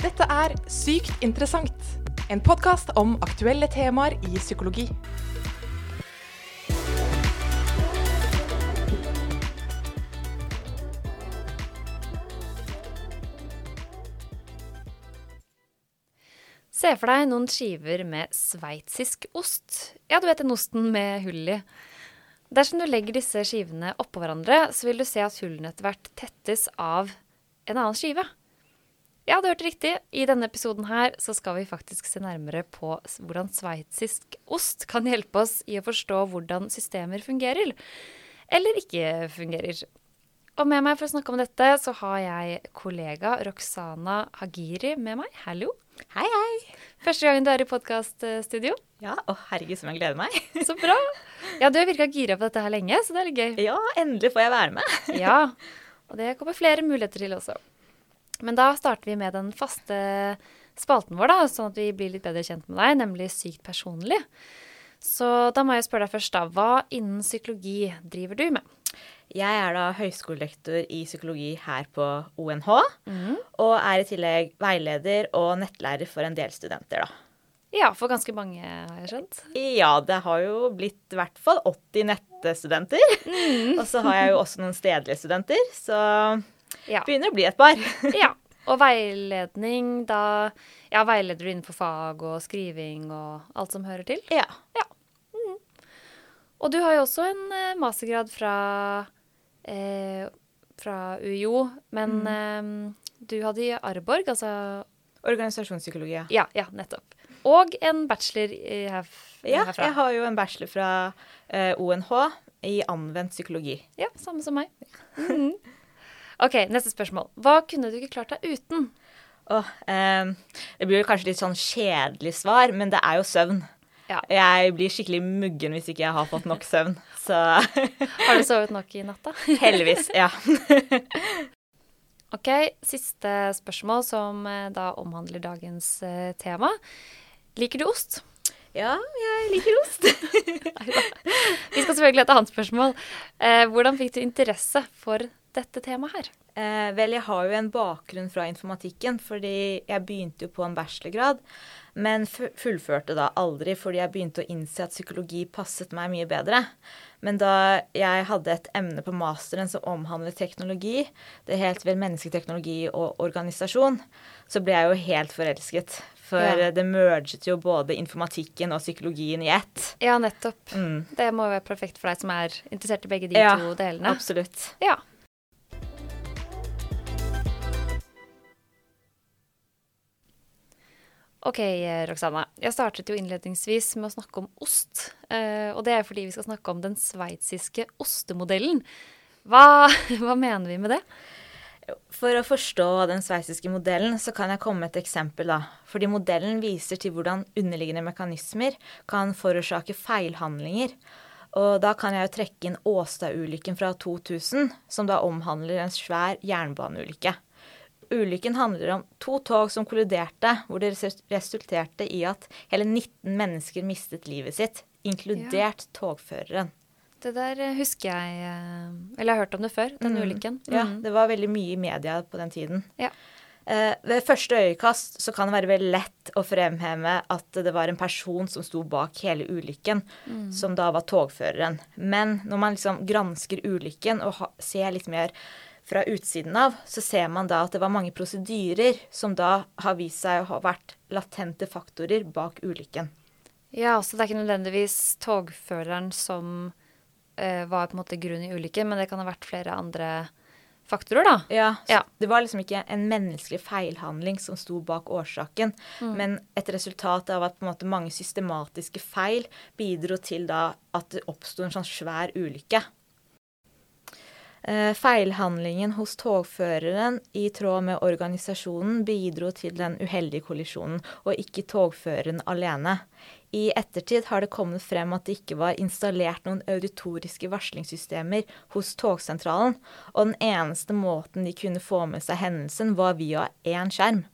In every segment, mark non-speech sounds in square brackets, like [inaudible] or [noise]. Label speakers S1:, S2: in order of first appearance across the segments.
S1: Dette er Sykt interessant, en podkast om aktuelle temaer i psykologi.
S2: Se for deg noen skiver med sveitsisk ost. Ja, du vet den osten med hull i. Dersom du legger disse skivene oppå hverandre, så vil du se at hullene etter hvert tettes av en annen skive. Ja, du hørte riktig. I denne episoden her så skal vi faktisk se nærmere på hvordan sveitsisk ost kan hjelpe oss i å forstå hvordan systemer fungerer. Eller ikke fungerer. Og med meg for å snakke om dette, så har jeg kollega Roxana Hagiri med meg. Hallo.
S3: Hei, hei.
S2: Første gangen du er i podkaststudio.
S3: Ja, å herregud, som jeg gleder meg. [laughs]
S2: Så bra. Ja, du har virka gira på dette her lenge, så det er litt gøy.
S3: Ja, endelig får jeg være med.
S2: Ja, [laughs] og det kommer flere muligheter til også. Men da starter vi med den faste spalten vår, da, sånn at vi blir litt bedre kjent med deg, nemlig Sykt personlig. Så da må jeg spørre deg først, da. Hva innen psykologi driver du med?
S3: Jeg er da høyskolelektor i psykologi her på ONH, og er i tillegg veileder og nettlærer for en del studenter, da.
S2: Ja, for ganske mange, har jeg skjønt.
S3: Ja, det har jo blitt i hvert fall 80 nettstudenter. Og så har jeg jo også noen stedlige studenter, så
S2: Ja.
S3: begynner å bli et par. [laughs]
S2: ja. Og veiledning, da Ja, veileder du innenfor fag og skriving og alt som hører til?
S3: Ja. Ja.
S2: Og du har jo også en eh, mastergrad fra, eh, fra UiO, men eh, du hadde i Arborg, altså
S3: Organisasjonspsykologi, ja.
S2: Ja, ja, nettopp. Og en bachelor i her,
S3: Ja,
S2: herfra.
S3: jeg har jo en bachelor fra eh, ONH i anvendt psykologi.
S2: Ja, samme som meg. Mhm. OK, neste spørsmål. Hva kunne du ikke klart deg uten?
S3: Oh, eh, det blir jo kanskje litt sånn kjedelig svar, men det er jo søvn.
S2: Ja.
S3: Jeg blir skikkelig muggen hvis ikke jeg har fått nok søvn. Så [laughs]
S2: Har du sovet nok i natt, da? [laughs]
S3: heldigvis, ja. [laughs]
S2: OK, siste spørsmål, som eh, da omhandler dagens eh, tema. Liker du ost?
S3: Ja, jeg liker ost.
S2: Vi skal selvfølgelig ha et annet spørsmål. Eh, hvordan fikk du interesse for dette temaet her?
S3: Eh, vel, jeg har jo en bakgrunn fra informatikken, fordi jeg begynte jo på en bachelorgrad, men fullførte da aldri fordi jeg begynte å innse at psykologi passet meg mye bedre. Men da jeg hadde et emne på masteren som omhandlet teknologi, det helt vel mennesketeknologi og organisasjon, så ble jeg jo helt forelsket. For
S2: Ja.
S3: det merget jo både informatikken og psykologien i ett.
S2: Ja, nettopp.
S3: Mm.
S2: Det må jo være perfekt for deg som er interessert i begge de
S3: Ja,
S2: to delene.
S3: Absolutt.
S2: Ja. OK, eh, Roxana. Jeg startet jo innledningsvis med å snakke om ost. eh, Og det er fordi vi skal snakke om den sveitsiske ostemodellen. Hva, [laughs] hva mener vi med det?
S3: For å forstå den sveitsiske modellen, så kan jeg komme med et eksempel, da. Fordi modellen viser til hvordan underliggende mekanismer kan forårsake feilhandlinger. Og da kan jeg jo trekke inn Åstad-ulykken fra 2000, som da omhandler en svær jernbaneulykke. Ulykken handler om to tog som kolliderte, hvor det resulterte i at hele 19 mennesker mistet livet sitt, inkludert togføreren.
S2: Det der eh, husker jeg eh, Eller jeg har hørt om det før, den ulykken.
S3: Ja,
S2: Mhm.
S3: det var veldig mye i media på den tiden.
S2: Ja.
S3: Eh, ved første øyekast så kan det være veldig lett å fremheve at det var en person som sto bak hele ulykken, som da var togføreren. Men når man liksom gransker ulykken og ser litt mer fra utsiden av, så ser man da at det var mange prosedyrer som da har vist seg å ha vært latente faktorer bak ulykken.
S2: Ja, så det er ikke nødvendigvis togføreren som eh, var på en måte grunn i ulykken, men det kan ha vært flere andre faktorer, da.
S3: Ja,
S2: Ja.
S3: Det var liksom ikke en menneskelig feilhandling som sto bak årsaken, men et resultat av at på en måte mange systematiske feil bidro til da at det oppsto en sånn svær ulykke. Eh, feilhandlingen hos togføreren i tråd med organisasjonen bidro til den uheldige kollisjonen, og ikke togføreren alene. I ettertid har det kommet frem at det ikke var installert noen auditoriske varslingssystemer hos togsentralen, og den eneste måten de kunne få med seg hendelsen, var via én skjerm.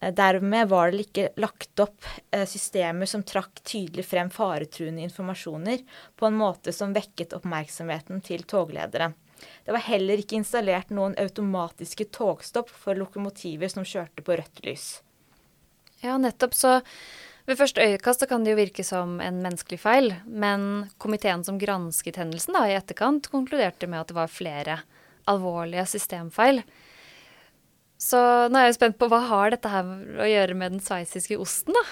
S3: Eh, Dermed var det ikke lagt opp eh, systemer som trakk tydelig frem faretruende informasjoner på en måte som vekket oppmerksomheten til toglederen. Det var heller ikke installert noen automatiske togstopp for lokomotiver som kjørte på rødt lys.
S2: Ja, nettopp. Så ved første øyekast kan det jo virke som en menneskelig feil, men komiteen som gransket hendelsen da, i etterkant, konkluderte med at det var flere alvorlige systemfeil. Så nå er jeg jo spent på hva har dette her å gjøre med den sveitsiske osten, da?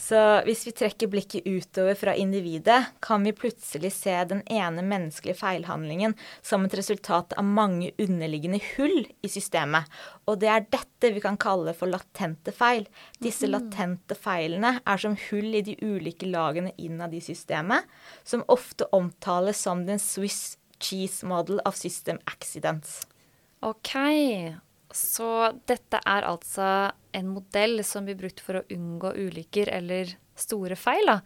S3: Så hvis vi trekker blikket utover fra individet, kan vi plutselig se den ene menneskelige feilhandlingen som et resultat av mange underliggende hull i systemet. Og det er dette vi kan kalle for latente feil. Disse mm. latente feilene er som hull i de ulike lagene innad i systemet, som ofte omtales som den Swiss cheese model of system accidents.
S2: OK. Så dette er altså en modell som blir brukt for å unngå ulykker eller store feil. Da.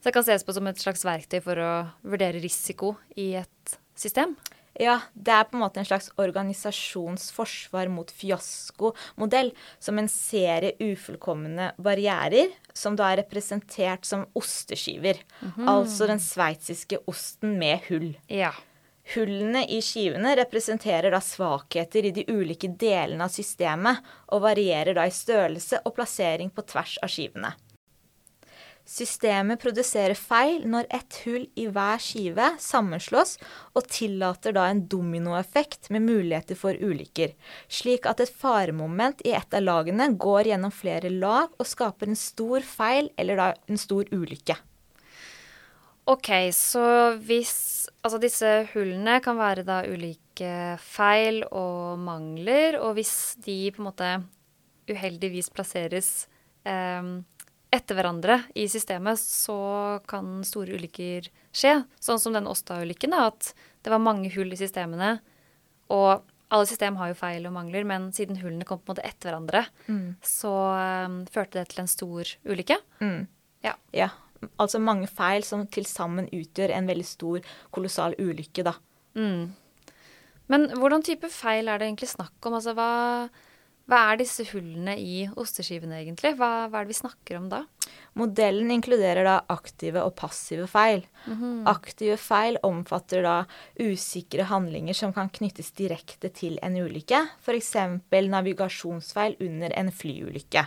S2: Så det kan ses på som et slags verktøy for å vurdere risiko i et system.
S3: Ja, det er på en måte en slags organisasjonsforsvar mot fiaskomodell, som en serie ufullkomne barrierer, som da er representert som osteskiver. Mm -hmm. Altså den sveitsiske osten med hull.
S2: Ja.
S3: Hullene i skivene representerer da svakheter i de ulike delene av systemet, og varierer da i størrelse og plassering på tvers av skivene. Systemet produserer feil når ett hull i hver skive sammenslås, og tillater da en dominoeffekt med muligheter for ulykker, slik at et faremoment i et av lagene går gjennom flere lag og skaper en stor feil eller da en stor ulykke.
S2: OK, så hvis Altså disse hullene kan være da ulike feil og mangler, og hvis de på en måte uheldigvis plasseres eh, etter hverandre i systemet, så kan store ulykker skje. Sånn som den Åsta-ulykken, at det var mange hull i systemene. Og alle system har jo feil og mangler, men siden hullene kom på en måte etter hverandre, mm. så um, førte det til en stor ulykke.
S3: Mm.
S2: Ja.
S3: ja altså mange feil som til sammen utgjør en veldig stor, kolossal ulykke, da.
S2: Mm. Men hvordan type feil er det egentlig snakk om? Altså hva, hva er disse hullene i osteskivene egentlig? Hva, hva, er det vi snakker om da?
S3: Modellen inkluderer da aktive og passive feil. Mm -hmm. Aktive feil omfatter da usikre handlinger som kan knyttes direkte til en ulykke, f.eks. navigasjonsfeil under en flyulykke.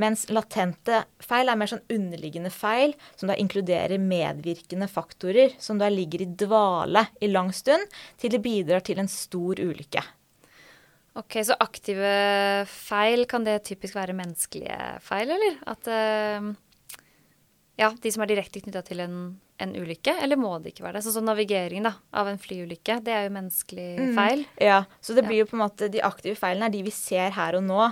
S3: Mens latente feil er mer sånn underliggende feil, som da inkluderer medvirkende faktorer, som da ligger i dvale i lang stund, til det bidrar til en stor ulykke.
S2: Ok, Så aktive feil, kan det typisk være menneskelige feil, eller? At uh, Ja, de som er direkte knytta til en en ulykke, eller må det ikke være det? Sånn som navigering da, av en flyulykke, det er jo menneskelig mm. feil.
S3: Ja, så det blir jo på en måte De aktive feilene er de vi ser her og nå.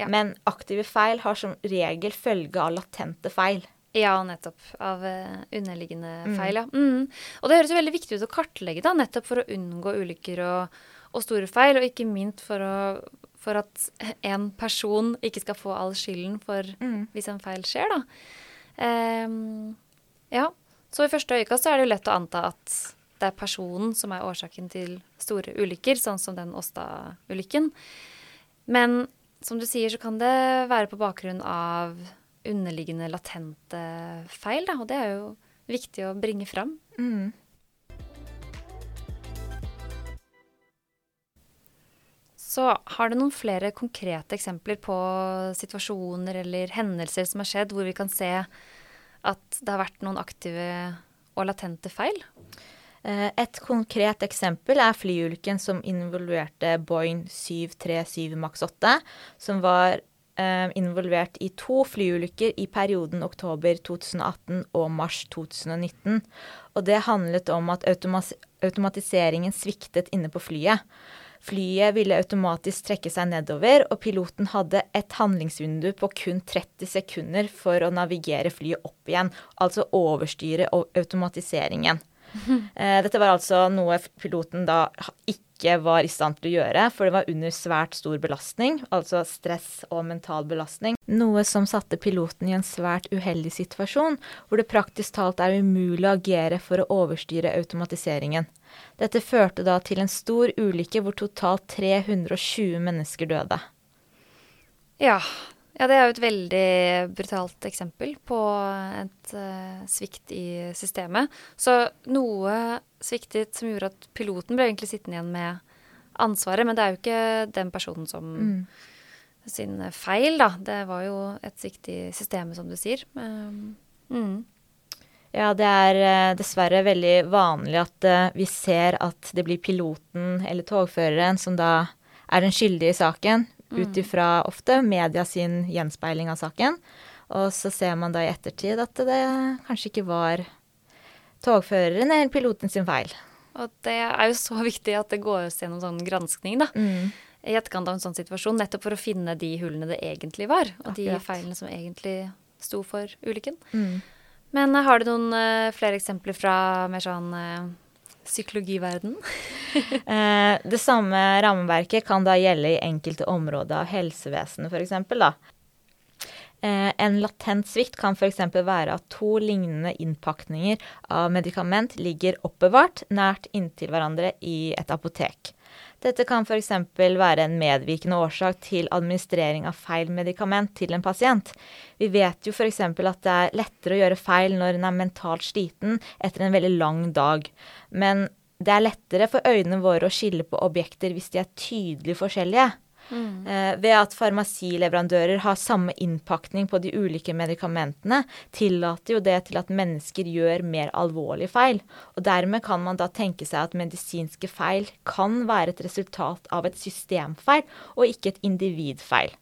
S3: Ja. Men aktive feil har som regel følge av latente feil.
S2: Ja, nettopp. Av uh, underliggende mm. feil, ja. Mm. Og det høres jo veldig viktig ut å kartlegge, da, nettopp for å unngå ulykker og, og store feil, og ikke minst for, å, for at en person ikke skal få all skylden for mm. hvis en feil skjer, da. Um, ja. Så i første øyekast er det jo lett å anta at det er personen som er årsaken til store ulykker, sånn som den Åsta-ulykken. Men som du sier, så kan det være på bakgrunn av underliggende latente feil, da. Og det er jo viktig å bringe fram.
S3: Mm.
S2: Så har du noen flere konkrete eksempler på situasjoner eller hendelser som har skjedd, hvor vi kan se at det har vært noen aktive og latente feil?
S3: Eh, et konkret eksempel er flyulykken som involverte Boeing 737 Max 8, som var eh, involvert i to flyulykker i perioden oktober 2018 og mars 2019. Og det handlet om at automatiseringen sviktet inne på flyet. Flyet ville automatisk trekke seg nedover, og piloten hadde et handlingsvindu på kun 30 sekunder for å navigere flyet opp igjen, altså overstyre automatiseringen. [laughs] Eh, dette var altså noe piloten da ikke var i stand til å gjøre, for det var under svært stor belastning, altså stress og mental belastning. Noe som satte piloten i en svært uheldig situasjon, hvor det praktisk talt er umulig å agere for å overstyre automatiseringen. Dette førte da til en stor ulykke hvor totalt 320 mennesker døde.
S2: Ja, Ja, det er jo et veldig brutalt eksempel på et uh, svikt i systemet. Så noe sviktet som gjorde at piloten ble egentlig sittende igjen med ansvaret, men det er jo ikke den personen som mm. sin feil, da. Det var jo et svikt i systemet, som du sier. Um, mm.
S3: Ja, det er uh, dessverre veldig vanlig at uh, vi ser at det blir piloten eller togføreren som da er den skyldige i saken. Ut ifra ofte media sin gjenspeiling av saken. Og så ser man da i ettertid at det kanskje ikke var togføreren eller piloten sin feil.
S2: Og det er jo så [laughs] viktig at det gås gjennom sånn granskning, da. Mm. I etterkant av en sånn situasjon, nettopp for å finne de hullene det egentlig var. Og Akkurat. de feilene som egentlig sto for ulykken. Mm. Men uh, har du noen uh, flere eksempler fra mer sånn uh, psykologiverden? [laughs]
S3: det samme rammeverket kan da gjelde i enkelte områder av helsevesenet, f.eks. Eh, en latent svikt kan f.eks. være at to lignende innpakninger av medikament ligger oppbevart nært inntil hverandre i et apotek. Dette kan f.eks. være en medvirkende årsak til administrering av feil medikament til en pasient. Vi vet jo f.eks. at det er lettere å gjøre feil når en er mentalt sliten etter en veldig lang dag. Men det er lettere for øynene våre å skille på objekter hvis de er tydelig forskjellige. Mm. Eh, ved at farmasileverandører har samme innpakning på de ulike medikamentene, tillater jo det til at mennesker gjør mer alvorlige feil. Og dermed kan man da tenke seg at medisinske feil kan være et resultat av et systemfeil, og ikke et individfeil.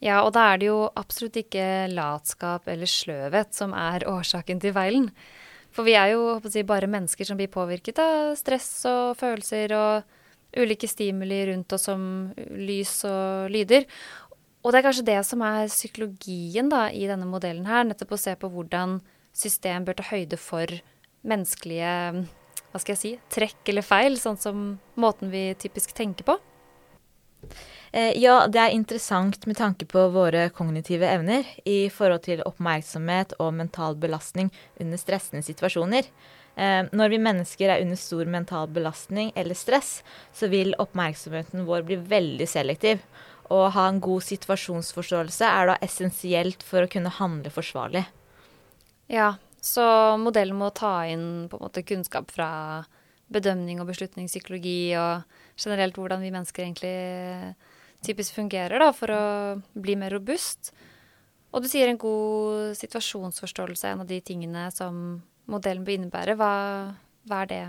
S2: Ja, og da er det jo absolutt ikke latskap eller sløvhet som er årsaken til feilen. For vi er jo si, bare mennesker som blir påvirket av stress og følelser og ulike stimuli rundt oss som lys og lyder. Og det er kanskje det som er psykologien da, i denne modellen her. Nettopp å se på hvordan system bør ta høyde for menneskelige hva skal jeg si, trekk eller feil, sånn som måten vi typisk tenker på.
S3: Eh, ja, det er interessant med tanke på våre kognitive evner i forhold til oppmerksomhet og mental belastning under stressende situasjoner. Eh, når vi mennesker er under stor mental belastning eller stress, så vil oppmerksomheten vår bli veldig selektiv. Å ha en god situasjonsforståelse er da essensielt for å kunne handle forsvarlig.
S2: Ja, så modellen må ta inn på en måte kunnskap fra bedømning og beslutningspsykologi og generelt hvordan vi mennesker egentlig typisk fungerer da, for å bli mer robust. Og du sier en god situasjonsforståelse er en av de tingene som modellen bør innebære. Hva, hva er det?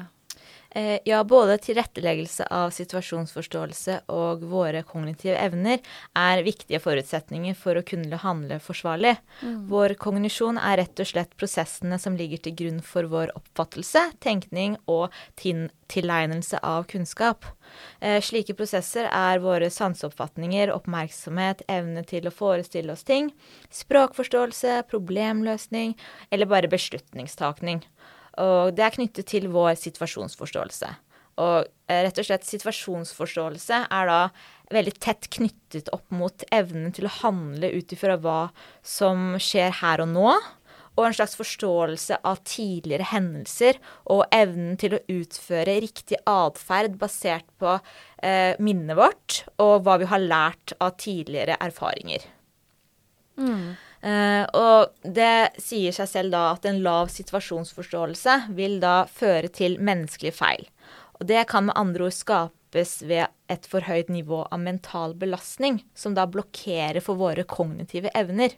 S3: Eh, ja, både tilretteleggelse av situasjonsforståelse og våre kognitive evner er viktige forutsetninger for å kunne handle forsvarlig. Mm. Vår kognisjon er rett og slett prosessene som ligger til grunn for vår oppfattelse, tenkning og tilegnelse av kunnskap. Eh, slike prosesser er våre sanseoppfatninger, oppmerksomhet, evne til å forestille oss ting, språkforståelse, problemløsning eller bare beslutningstakning. Og det er knyttet til vår situasjonsforståelse. Og eh, rett og slett situasjonsforståelse er da veldig tett knyttet opp mot evnen til å handle ut ifra hva som skjer her og nå. Og en slags forståelse av tidligere hendelser og evnen til å utføre riktig atferd basert på eh, minnet vårt og hva vi har lært av tidligere erfaringer. Mm. Uh, og det sier seg selv da at en lav situasjonsforståelse vil da føre til menneskelige feil. Og det kan med andre ord skapes ved et for høyt nivå av mental belastning, som da blokkerer for våre kognitive evner.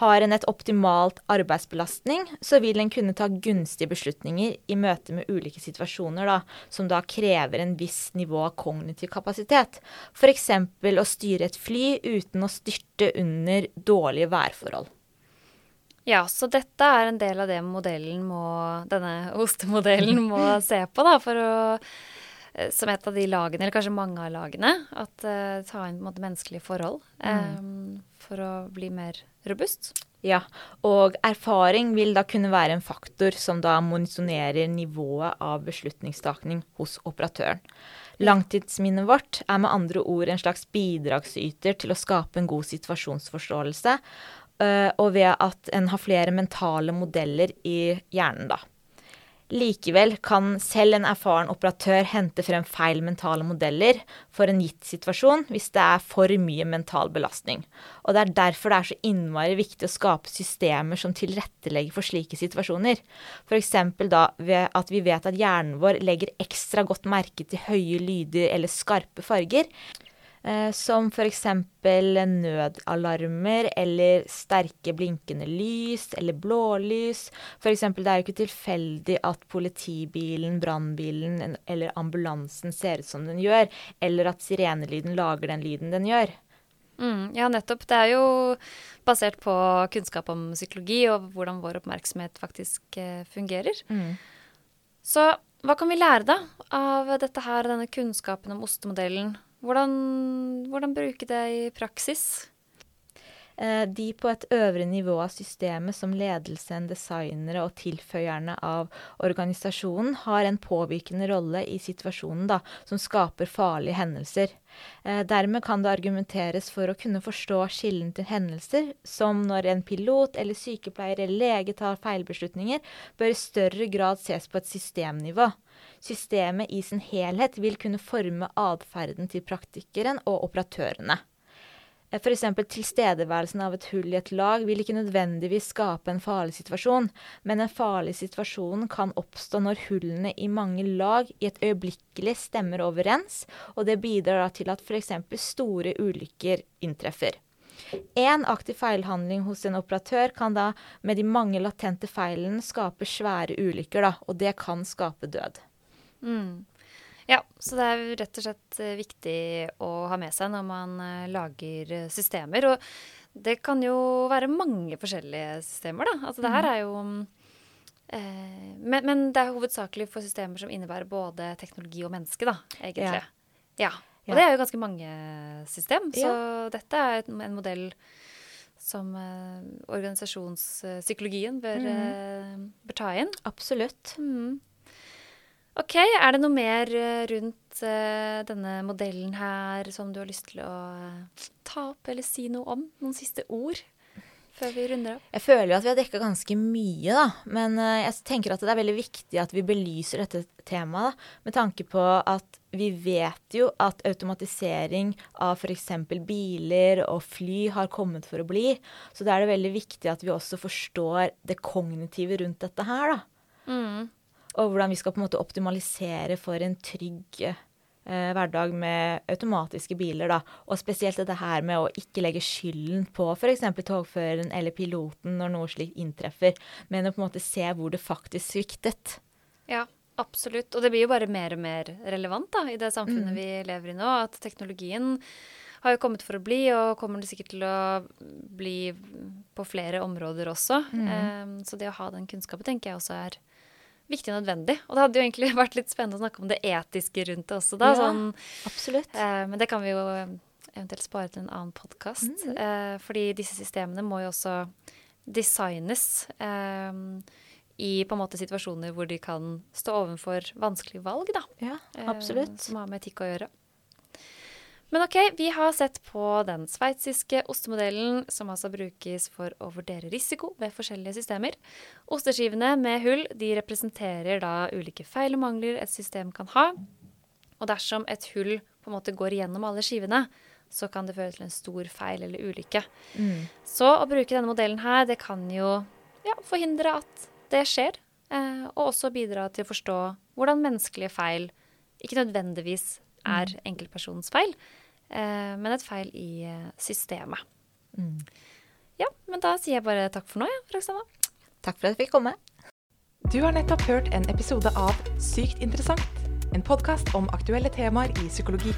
S3: Har en et optimalt arbeidsbelastning, så vil en kunne ta gunstige beslutninger i møte med ulike situasjoner da, som da krever en viss nivå av kognitiv kapasitet. F.eks. å styre et fly uten å styrte under dårlige værforhold.
S2: Ja, så dette er en del av det modellen må, denne ostemodellen må se på, da, for å som et av de lagene, eller kanskje mange av lagene. At uh, ta inn på en måte menneskelige forhold um, for å bli mer robust.
S3: Ja, og erfaring vil da kunne være en faktor som da monitorerer nivået av beslutningstakning hos operatøren. Langtidsminnet vårt er med andre ord en slags bidragsyter til å skape en god situasjonsforståelse, uh, og ved at en har flere mentale modeller i hjernen, da. Likevel kan selv en erfaren operatør hente frem feil mentale modeller for en gitt situasjon hvis det er for mye mental belastning. Og det er derfor det er så innmari viktig å skape systemer som tilrettelegger for slike situasjoner. F.eks. da ved at vi vet at hjernen vår legger ekstra godt merke til høye lyder eller skarpe farger. Eh, som f.eks. nødalarmer eller sterke blinkende lys eller blålys. F.eks. det er jo ikke tilfeldig at politibilen, brannbilen eller ambulansen ser ut som den gjør, eller at sirenelyden lager den lyden den gjør.
S2: Mm, ja, nettopp. Det er jo basert på kunnskap om psykologi og hvordan vår oppmerksomhet faktisk eh, fungerer. Mm. Så hva kan vi lære da av dette her, denne kunnskapen om ostemodellen? Hvordan, hvordan bruke det i praksis?
S3: Eh, de på et øvre nivå av systemet, som ledelsen, designere og tilføyerne av organisasjonen, har en påvirkende rolle i situasjonen da, som skaper farlige hendelser. Eh, dermed kan det argumenteres for å kunne forstå skillen til hendelser, som når en pilot eller sykepleier eller lege tar feilbeslutninger, bør i større grad ses på et systemnivå. Systemet i sin helhet vil kunne forme atferden til praktikeren og operatørene. Eh, F.eks. tilstedeværelsen av et hull i et lag vil ikke nødvendigvis skape en farlig situasjon, men en farlig situasjon kan oppstå når hullene i mange lag i et øyeblikkelig stemmer overens, og det bidrar til at f.eks. store ulykker inntreffer. Én aktiv feilhandling hos en operatør kan da med de mange latente feilene skape svære ulykker, da, og det kan skape død.
S2: Mm. Ja, så det er rett og slett eh, viktig å ha med seg når man uh, lager eh, systemer. Og det kan jo være mange forskjellige systemer, da. Altså det her mm. er jo uh, men, men, det er hovedsakelig for systemer som innebærer både teknologi og menneske, da, egentlig. Ja. ja. Og det er jo ganske mange system, så ja. dette er en modell som uh, organisasjonspsykologien bør, mm. bør, ta inn.
S3: Absolutt. Mm.
S2: Ok, Er det noe mer eh, rundt uh, denne modellen her som du har lyst til å uh, ta opp eller si noe om? Noen siste ord før vi runder opp?
S3: Jeg føler jo at vi har dekka ganske mye, da. Men uh, jeg tenker at det er veldig viktig at vi belyser dette temaet. Da, med tanke på at vi vet jo at automatisering av f.eks. biler og fly har kommet for å bli. Så da er det veldig viktig at vi også forstår det kognitive rundt dette her, da. Mm og hvordan vi skal på en måte optimalisere for en trygg eh, hverdag med automatiske biler. Da. Og spesielt dette her med å ikke legge skylden på f.eks. togføreren eller piloten når noe slikt inntreffer, men å på en måte se hvor det faktisk sviktet.
S2: Ja, absolutt. Og det blir jo bare mer og mer relevant da, i det samfunnet mm. vi lever i nå. At teknologien har jo kommet for å bli, og kommer det sikkert til å bli på flere områder også. Mm. Um, så det å ha den kunnskapen tenker jeg også er viktig og nødvendig. Og det hadde jo egentlig [laughs] vært litt spennende å snakke om det etiske rundt det også, da.
S3: Ja, sånn, absolutt.
S2: Eh, men det kan vi jo eventuelt spare til en annen podkast. Mm. Eh, fordi disse systemene må jo også designes eh, i på en måte situasjoner hvor de kan stå overfor vanskelige valg, da.
S3: Ja, absolutt.
S2: som har med etikk å gjøre. Men OK, vi har sett på den sveitsiske ostemodellen, som altså brukes for å vurdere risiko ved forskjellige systemer. Osteskivene med hull de representerer da ulike feil og mangler et system kan ha. Og dersom et hull på en måte går igjennom alle skivene, så kan det føre til en stor feil eller ulykke. Mm. Så å bruke denne modellen her, det kan jo ja, forhindre at det skjer. Eh, og også bidra til å forstå hvordan menneskelige feil ikke nødvendigvis er mm. enkeltpersonens feil, Eh, men et feil i eh, systemet. Mm. Ja, men da sier jeg bare takk for nå, ja, Roxanna.
S3: Takk for at jeg fikk komme.
S1: Du har nettopp hørt en episode av Sykt interessant. En podkast om aktuelle temaer i psykologi.